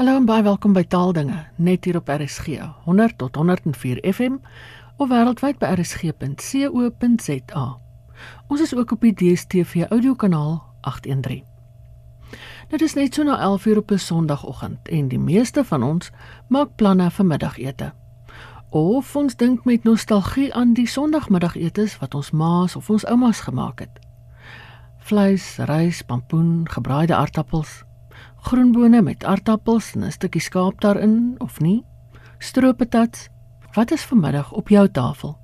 Hallo en baie welkom by Taaldinge, net hier op RSG 100 tot 104 FM of wêreldwyd by rsg.co.za. Ons is ook op die DStv audiokanaal 813. Dit is net so na 11:00 op 'n Sondagoggend en die meeste van ons maak planne vir middagete. Of ons dink met nostalgie aan die Sondagmiddagetes wat ons ma's of ons oumas gemaak het. Vleis, rys, pampoen, gebraaide aardappels, groenbone met aardappels en 'n stukkie skaap daarin of nie? Strooppatats. Wat is vanmiddag op jou tafel?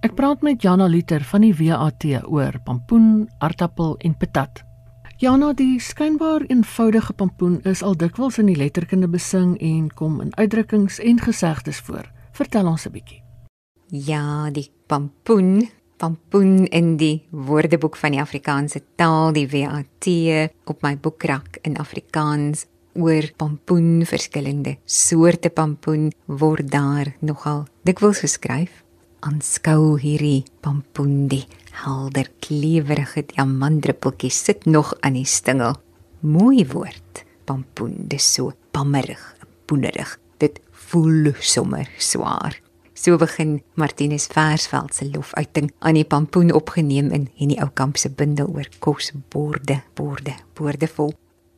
Ek praat met Jana Liter van die WAT oor pampoen, aardappel en patat. Jana, die skynbaar eenvoudige pampoen is al dikwels in die letterkunde besing en kom in uitdrukkings en gesegdes voor. Vertel ons 'n bietjie. Ja, die pampoen pampoen in die Woordeboek van die Afrikaanse taal, die WAT, op my boekrak in Afrikaans oor pampoen, verskillende soorte pampoen word daar nogal dikwels geskryf. Aanskou hierdie pampoen, die helder klewerige diamantdruppeltjies sit nog aan die stingel. Mooi woord, pampoen, dis so pammerig, poenerig. Dit voel sommer swaar. So begin Martinus Versveld se lofuiting aan die pampoen opgeneem in en die ou kamp se bundel oor kos borde borde borde vol.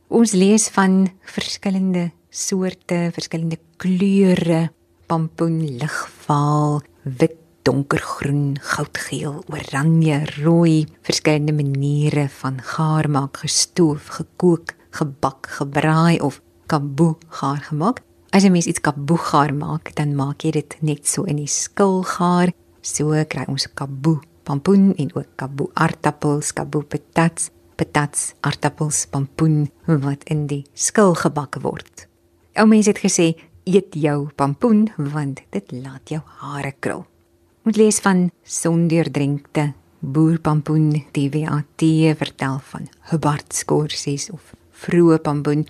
Ons lees van verskillende soorte, verskillende kleure, pampoen ligvaal, wit, donkergroen, goudgeel, oranje, rooi, verskillende maniere van gaar maak, gestoof, gekook, gebak, gebraai of kamboe gaar gemaak. As jy mens iets kaboegaar maak, dan maak jy dit net so in die skilgaar. So kry ons kaboe pampoen en ook kaboe aardappels, kaboe patats, patats, aardappels, pampoen wat in die skil gebak word. Ou mense het gesê eet jou pampoen want dit laat jou hare krul. Moet lees van sondeurdrinkte boerpampoen die WAT vertel van Hubert skorsies of vroeë pampoen,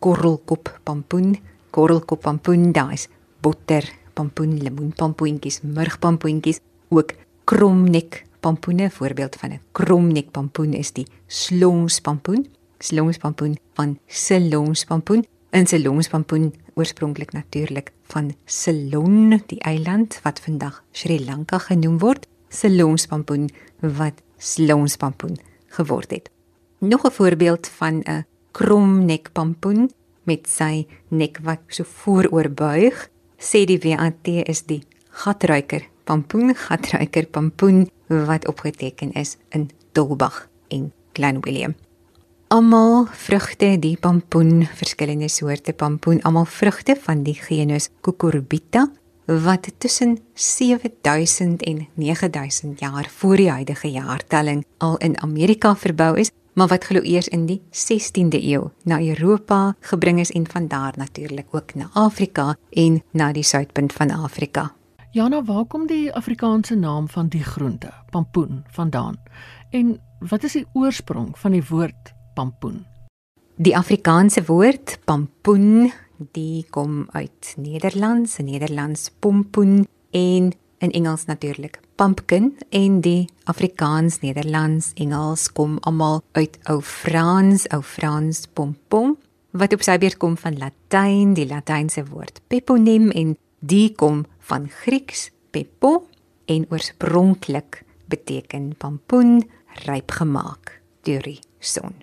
korrelkop pampoen korrelkop pampoen, daar's botter pampoen, lemoenpampoentjies, murgpampoentjies, ook kromnek pampoene. Voorbeeld van 'n kromnek pampoen is die slongspampoen. Slongspampoen van Ceylonspampoen. In Ceylonspampoen oorspronklik natuurlik van Ceylon, die eiland wat vandag Sri Lanka genoem word. Ceylonspampoen wat slongspampoen geword het. Nog 'n voorbeeld van 'n kromnek pampoen met sy nek wat so vooroor buig, sê die WAT is die gatruiker, pampoen gatruiker pampoen wat opgeteken is in Dolbag en Klein Willem. Almal vrugte die pampoen, verskillende soorte pampoen, almal vrugte van die genus Cucurbita wat tussen 7000 en 9000 jaar voor die huidige jaartelling al in Amerika verbou is maar wat glo eers in die 16de eeu na Europa gebring is en van daar natuurlik ook na Afrika en na die suidpunt van Afrika. Ja, nou waar kom die Afrikaanse naam van die groente, pampoen, vandaan? En wat is die oorsprong van die woord pampoen? Die Afrikaanse woord pampoen, die kom uit Nederlands, Nederlands pompoen en in Engels natuurlik pumpkin en die Afrikaans, Nederlands, Engels kom almal uit ou Frans, ou Frans pompom wat op sy beurt kom van Latyn, die Latynse woord peponym en die kom van Grieks pepo en oorspronklik beteken pampoen ryp gemaak deur die son.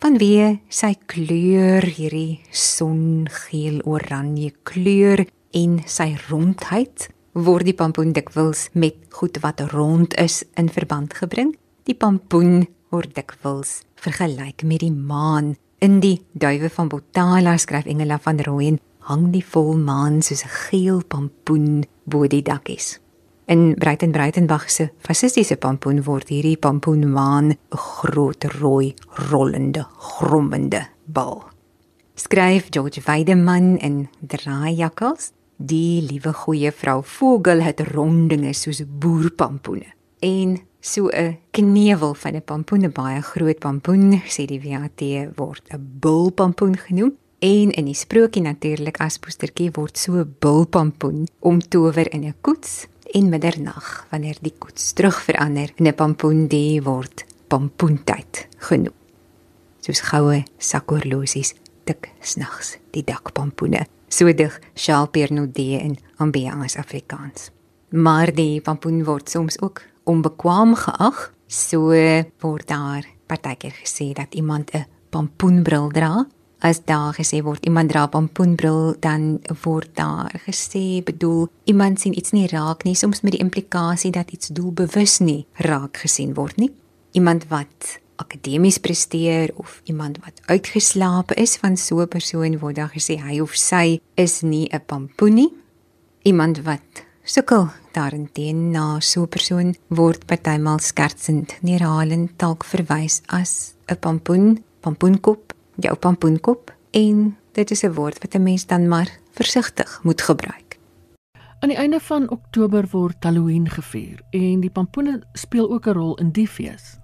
Vanweë sy kleur, hierdie songeel oranje kleur en sy rondheid word die pampoen dikwels met goed wat rond is in verband gebring. Die pampoen word dikwels vergelyk met die maan. In die duwe van Botala skryf Engela van Rooyen hang die volmaan soos 'n geel pampoen bo die dakkies. In Breiten Breitenbach se fasistiese pampoen word hierdie pampoenmaan 'n groot rooi rollende grommende bal. Skryf George Weideman in Draaijakkels Die liewe goeie vrou Vogel het rondinge soos boerpampoene en so 'n knevel van 'n pampoen, 'n baie groot pampoen, sê die WAT word 'n bulpampoen genoem en in die sprokie natuurlik as poestertjie word so 'n bulpampoen omtower in 'n koets en middernag wanneer die koets terug verander in 'n pampoen, die word pampoentyd genoem. Soos goue sakhorlosies tik snags die dakpampoene. So dig Charles Pernodé in Ambiance Afrikaans. Maar die pampoen word soms ook onbekwaam geag, so word daar partykeer gesê dat iemand 'n pampoenbril dra. As daar gesê word iemand dra pampoenbril, dan word daar gesê bedoel iemand sien iets nie raak nie, soms met die implikasie dat iets doelbewus nie raak gesien word nie. Iemand wat akademies presteer of iemand wat uitgeslaap is van so 'n persoon word daar gesê hy of sy is nie 'n pampoen nie. Iemand wat sukkel daarteen na so 'n persoon word partymal skertsend neerhalend dalk verwys as 'n pampoen, pampoenkop, jou pampoenkop en dit is 'n woord wat 'n mens dan maar versigtig moet gebruik. Aan die einde van Oktober word Halloween gevier en die pampoene speel ook 'n rol in die fees.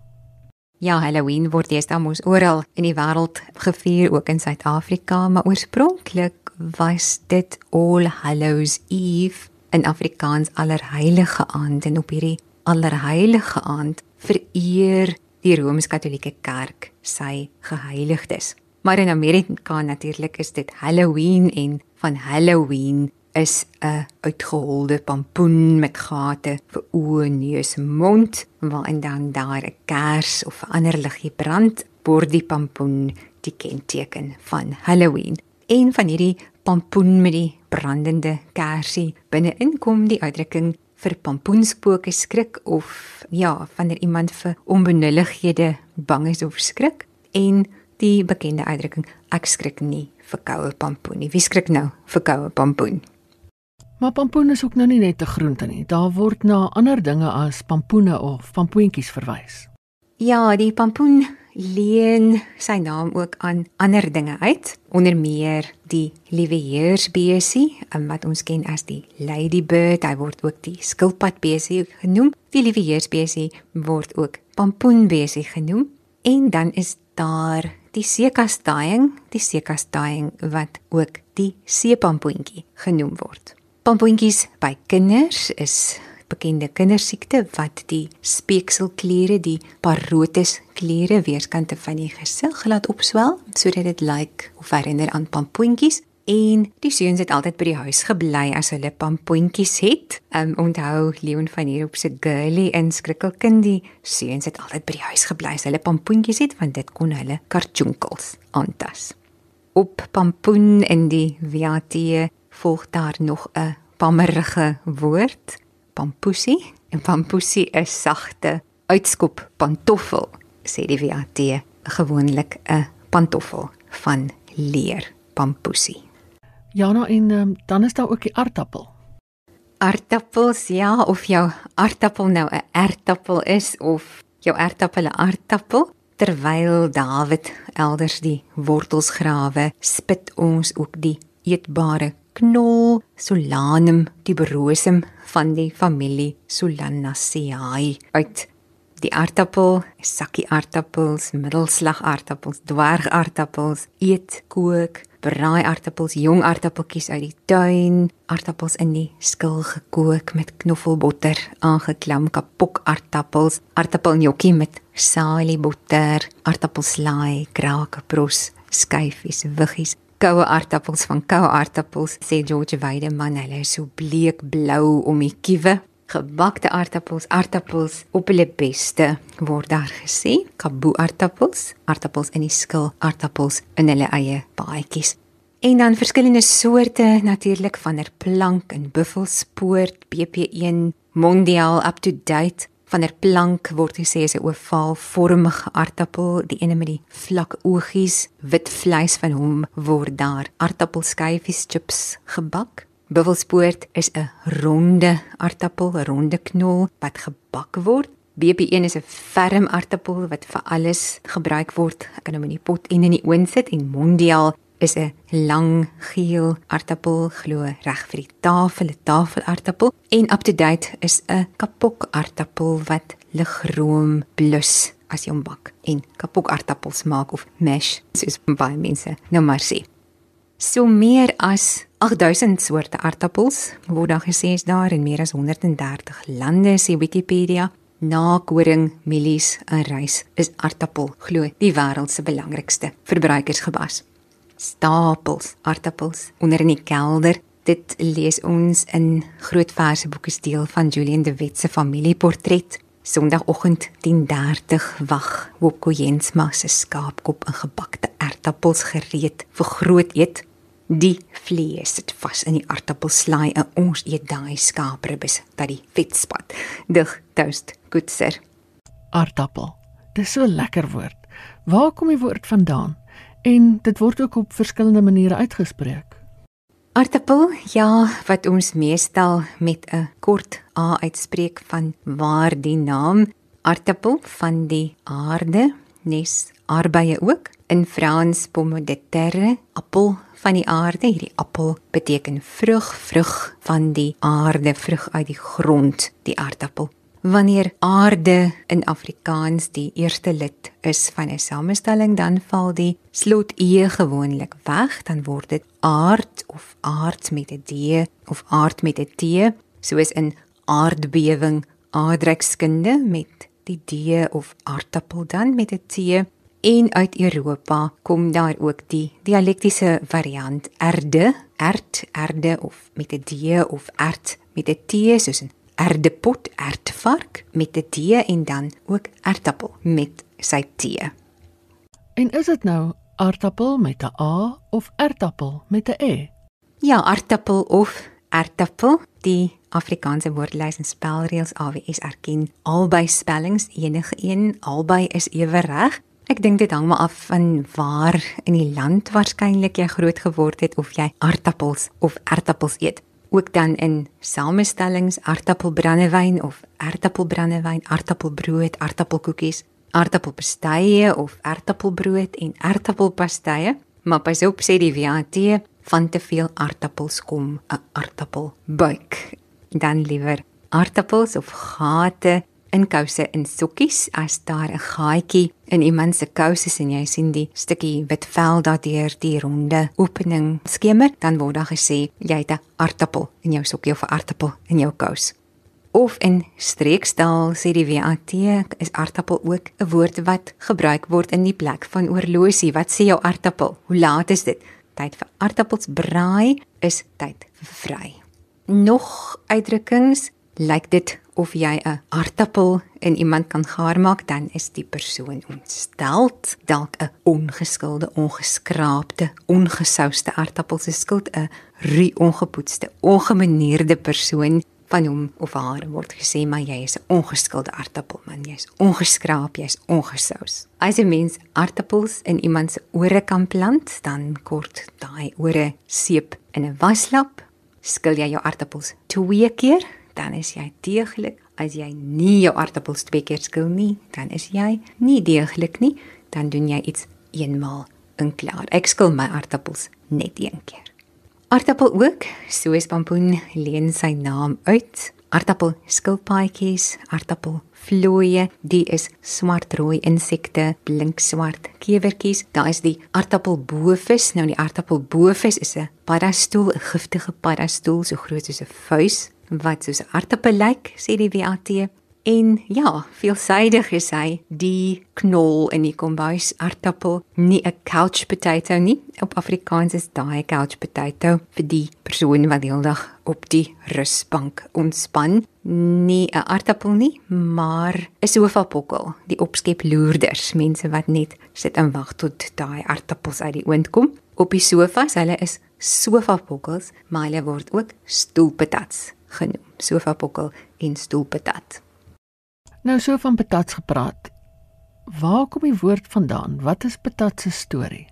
Ja, Halloween word deesdae mos oral in die wêreld gevier, ook in Suid-Afrika, maar oorspronklik was dit All Hallows Eve in Afrikaans Allerheilige Aand en op hierdie Allerheilige Aand vereer die Rooms-Katolieke Kerk sy geheiligdes. Maar in Amerika natuurlik is dit Halloween en van Halloween is 'n uitgeholde pampoen met gate vir oë, neus, mond, waarin dan daar 'n kers of 'n ander liggie brand, word die pampoen die kenteken van Halloween. Een van hierdie pampoen met die brandende kersie binne-in kom die uitdrukking vir pampoenspooke skrik of ja, wanneer iemand vir onbenullighede bang is of skrik en die bekende uitdrukking ek skrik nie vir koue pampoen nie. Wie skrik nou vir koue pampoen? Maar pampoen is ook nou nie net 'n groente nie. Daar word na ander dinge as pampoene of pampoentjies verwys. Ja, die pampoen leen sy naam ook aan ander dinge uit, onder meer die lieweheersbesie, wat ons ken as die ladybird, hy word ook die skilpadbesie genoem. Die lieweheersbesie word ook pampoenbesie genoem en dan is daar die seekastaing, die seekastaing wat ook die seepampoentjie genoem word. Pampoentjies by kinders is bekende kindersiekte wat die speekselkliere, die parotis kliere weerskante van die gesig laat opswel sodat dit lyk of herinner aan pampoentjies. En die seuns het altyd by die huis gebly as hulle pampoentjies het. Um onthou Leon van hier op se girly in skrikkelkind die seuns het altyd by die huis gebly as hulle pampoentjies het want dit kon hulle kartjonkels aantas. Op pampoen in die VAT volg daar nog 'n pammerige woord pampoesie en pampoesie is sagte uitskop pantoffel sê die VAT gewoonlik 'n pantoffel van leer pampoesie. Ja, nou en um, dan is daar ook die aardappel. Aardappels ja of jou aardappel nou 'n aardappel is of jou aardappel 'n aardappel terwyl Dawid elders die wortels grawe spit ons ook die eetbare knol Solanum tuberosum van die familie Solanaceae uit die aardappel, sakkie aardappels, middelslag aardappels, dwerg aardappels, eet, kook, braai aardappels, jong aardappeltjies uit die tuin, aardappels in die skil gekook met knoffelbotter, aangeklam kapok aardappels, aardappelnjokkie met saliebotter, aardappelslaai, kraakbros, skyfies, wiggies, koue aardappels van koue aardappels sê George Weideman. Hulle is so bleek blou om die kiewe. Gebakte aardappels aardappels op hulle beste word daar gesê. Kaboe aardappels aardappels in die skil aardappels in hulle eie baadjies en dan verskillende soorte natuurlik van der plank en buffelspoort BP1 mondial up to date van der plank word gesê is 'n ovaalvormige aardappel, die ene met die vlak oogies, wit vleis van hom word daar aardappelskyfies chips gebak. Buffelspoort is 'n ronde aardappel, 'n ronde knol wat gebak word. BP1 is 'n ferm aardappel wat vir alles gebruik word. Ek kan hom in die pot en in die oond sit en mondial is 'n lang geel aardappel glo reg vir die tafel, 'n tafelaardappel en up to date is 'n kapok aardappel wat ligroom blus as jy hom bak en kapok aardappels maak of mash soos baie mense nou maar sê. So meer as 8000 soorte aardappels word daar gesê is daar in meer as 130 lande sê Wikipedia. Na koring, mielies en rys is aardappel glo die wêreld se belangrikste verbruikersgewas. Stapels aartappels onder in die kelder. Dit lees ons in Groot Verseboeke deel van Julian de Wet se familieportret. Sondagoggend 10:30 wag Wopko Jensma se skaapkop in gebakte aartappels gereed vir groot eet. Die vlees sit vas in die aartappelslaai en ons eet daai skaapribbes dat die vetspat dig toast goedser. Aartappel. Dis so 'n lekker woord. Waar kom die woord vandaan? En dit word ook op verskillende maniere uitgespreek. Aartappel, ja, wat ons meestal met 'n kort A uitspreek van waar die naam aartappel van die aarde, nes arbeie ook in Frans pomme de terre, appel van die aarde. Hierdie appel beteken vrug, vrug van die aarde, vrug uit die grond, die aartappel. Wanneer aarde in Afrikaans die eerste lid is van 'n samestelling, dan val die slot e gewoonlik weg, dan word dit aard of aard met 'n d of aard met 'n t, soos in aardbewing, aardrykskunde met die d of aardappel dan met 'n t. En uit Europa kom daar ook die dialektiese variant erde, erd, erde of met 'n d of erd met 'n t soos in erdepot, ertvark met 'n T en dan ook aardappel met sy T. En is dit nou aardappel met 'n A of aardappel met 'n E? Ja, aardappel of aardappel. Die Afrikaanse woordelys en spelreëls AWS erken albei spellings, enige een, albei is ewe reg. Ek dink dit hang maar af van waar in die land waarskynlik jy groot geword het of jy aardappels of aardappels eet ook dan in samestellings aardappelbrandewyn of aardappelbrandewyn, aardappelbrood, aardappelkoekies, aardappelpastye of aardappelbrood en aardappelpastye. Maar pas op sê die VAT van te veel aardappels kom 'n aardappelbuik. Dan liewer aardappels of gate in kouse in sokkies as daar 'n gaatjie in iemand se kouse en jy sien die stukkie wit vel daardeur die ronde opening skemer dan word daar gesê jy het 'n aartappel in jou sokkie of 'n aartappel in jou kous. Of in streekstaal sê die WAT is aartappel ook 'n woord wat gebruik word in die plek van oorlosie. Wat sê jou aartappel hoe laat is dit? Tyd vir aartappels braai is tyd vir vry nog uitdrukkings lyk dit of jy 'n aartappel in iemand kan gaar maak, dan is die persoon ontsteld. Dalk 'n ongeskulde, ongeskraapte, ongesouste aartappel se skuld 'n ru ongepoetste, ongemanierde persoon van hom of haar word gesê maar jy is 'n ongeskulde aartappel man. Jy's ongeskraap jy's ongesous as 'n mens aartappels in iemand se ore kan plant dan kort daai ore seep in 'n waslap. Skil jy jou aartappels twee keer dan is jy deeglik. As jy nie jou aardappels twee keer skil nie, dan is jy nie deeglik nie. Dan doen jy iets eenmaal in klaar. Ek skil my aardappels net een keer. Aardappel ook, soos pampoen leen sy naam uit. Aardappel skilpaadjies, aardappel vlooie, die is swartrooi insekte, blink swart kewertjies. Daar is die aardappel boevis. Nou die aardappel boevis is 'n paddastoel, 'n giftige paddastoel so groot soos 'n vuis wat soos 'n aardappel lyk, sê die WAT. En ja, veelsidig is hy die knol in die kombuis aardappel, nie 'n couch potato nie. Op Afrikaans is daai couch potato vir die persoon wat die hele dag op die rusbank ontspan. Nie 'n aardappel nie, maar 'n sofapokkel, die opskep loerders, mense wat net sit en wag tot daai aardappels uit die oond kom. Op die sofas, hulle is sofapokkels, maar hulle word ook stoelpatats genoem. Sofapokkel en stoelpatat. Nou so van patats gepraat. Waar kom die woord vandaan? Wat is patat se storie?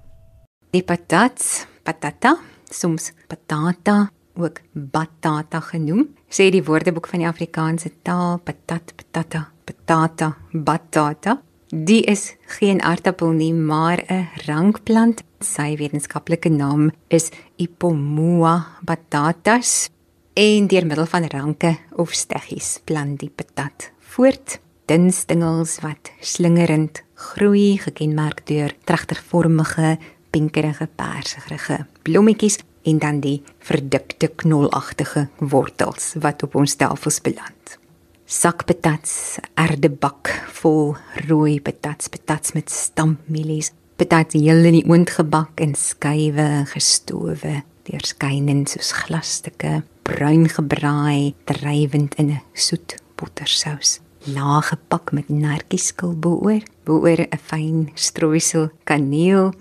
Die patats, patata, soms patata, ook batata genoem, sê die Woordeboek van die Afrikaanse taal, patat, patata, patata, batata. Die is geen aardappel nie, maar 'n rankplant. Sy wetenskaplike naam is Ipomoa batatas en deur middel van ranke of steggies plant die patat voort. Dun stingels wat slingerend groei, gekenmerk deur tragtervormige, pinkerige, persigerige blommetjies en dan die verdikte knolagtige wortels wat op ons tafels beland. Sakpatats, erdebak vol rooi patats, patats met stampmielies, Patat heel in die oond gebak in skywe gestowe, deurskynend soos glasstukke, bruin gebraai, drywend in 'n soet bottersous. Laag gepak met nertjieskil boor, boor 'n fyn strooisel kaneel.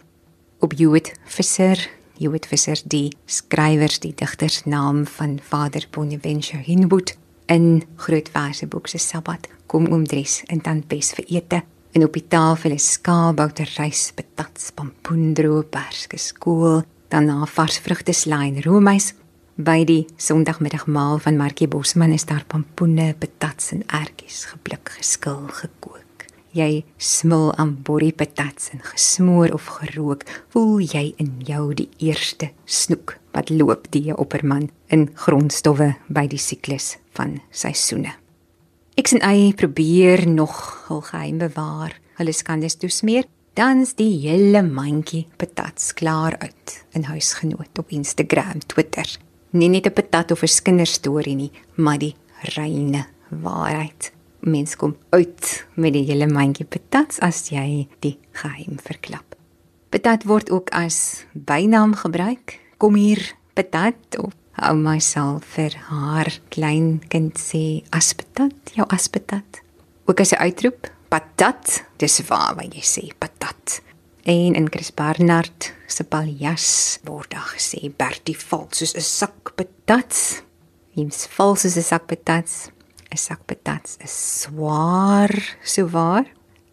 Op Jood Visser, Jood Visser die skrywers die digters naam van Vader Bonaventure Hinwood in Grootwaseboek se Sabbat kom oom Dries in Tantbes vir ete. En op die tafel is skaapbouter rys, patats, pompoendroop, perske skool, dan na vars vrugte en roomys. By die Sondagmiddagmaal van Markie Bosman is daar pompoene, patats en ertjies geblik, geskil, gekook. Jy smil aan borrie patats en gesmoor of gerook, voel jy in jou die eerste snoek wat loop die opperman in grondstowwe by die siklus van seisoene. Ek sien hy probeer nog hul geheim bewaar. Hulle skandes toesmeer, dan's die hele mandjie patats klaar uit in huisgenoot op Instagram, Twitter. Nie net 'n patat of 'n kinderstorie nie, maar die reine waarheid. Mens kom uit met die hele mandjie patats as jy die geheim verklap. Patat word ook as bynaam gebruik. Kom hier, patat of ouma sal vir haar klein kind sê aspetat, jou aspetat. Ook as 'n uitroep, patat, dis waar wat jy sê, patat. En in Chris Barnard se paljas word daar gesê Bertie val soos 'n sak patats. Hiems val soos 'n sak patats. 'n Sak patats is swaar, so waar.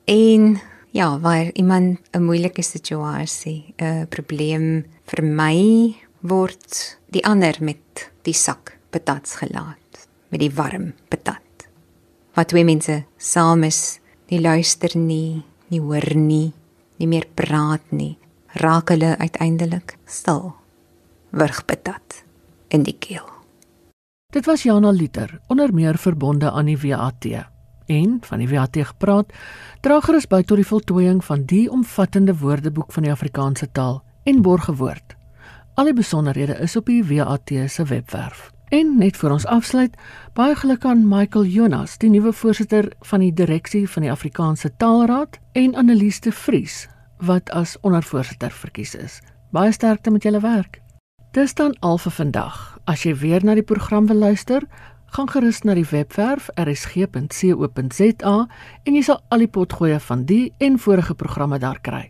En ja, waar iemand 'n moeilike situasie, 'n probleem vermy word die ander met die sak patats gelaat met die warm patat wat twee mense saam is nie luister nie nie hoor nie nie meer praat nie. Raak hulle uiteindelik stil. Wurg patat in die keel. Dit was Jana Liter onder meer verbonde aan die WAT en van die WAT gepraat dra gerus by tot die voltooiing van die omvattende woordeboek van die Afrikaanse taal en borgewoord Al die besonderhede is op die WAT se webwerf. En net vir ons afsluit, baie geluk aan Michael Jonas, die nuwe voorsitter van die direksie van die Afrikaanse Taalraad en Annelies de Vries wat as ondervoorsitter verkies is. Baie sterkte met julle werk. Dis dan al vir vandag. As jy weer na die program wil luister, gaan gerus na die webwerf rsg.co.za en jy sal al die potgoeie van die en vorige programme daar kry.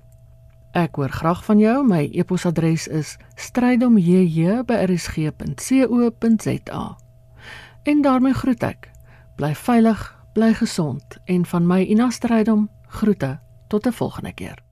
Ek hoor graag van jou. My e-posadres is strydomjj@rsg.co.za. En daarmee groet ek. Bly veilig, bly gesond en van my Ina Strydom groete tot 'n volgende keer.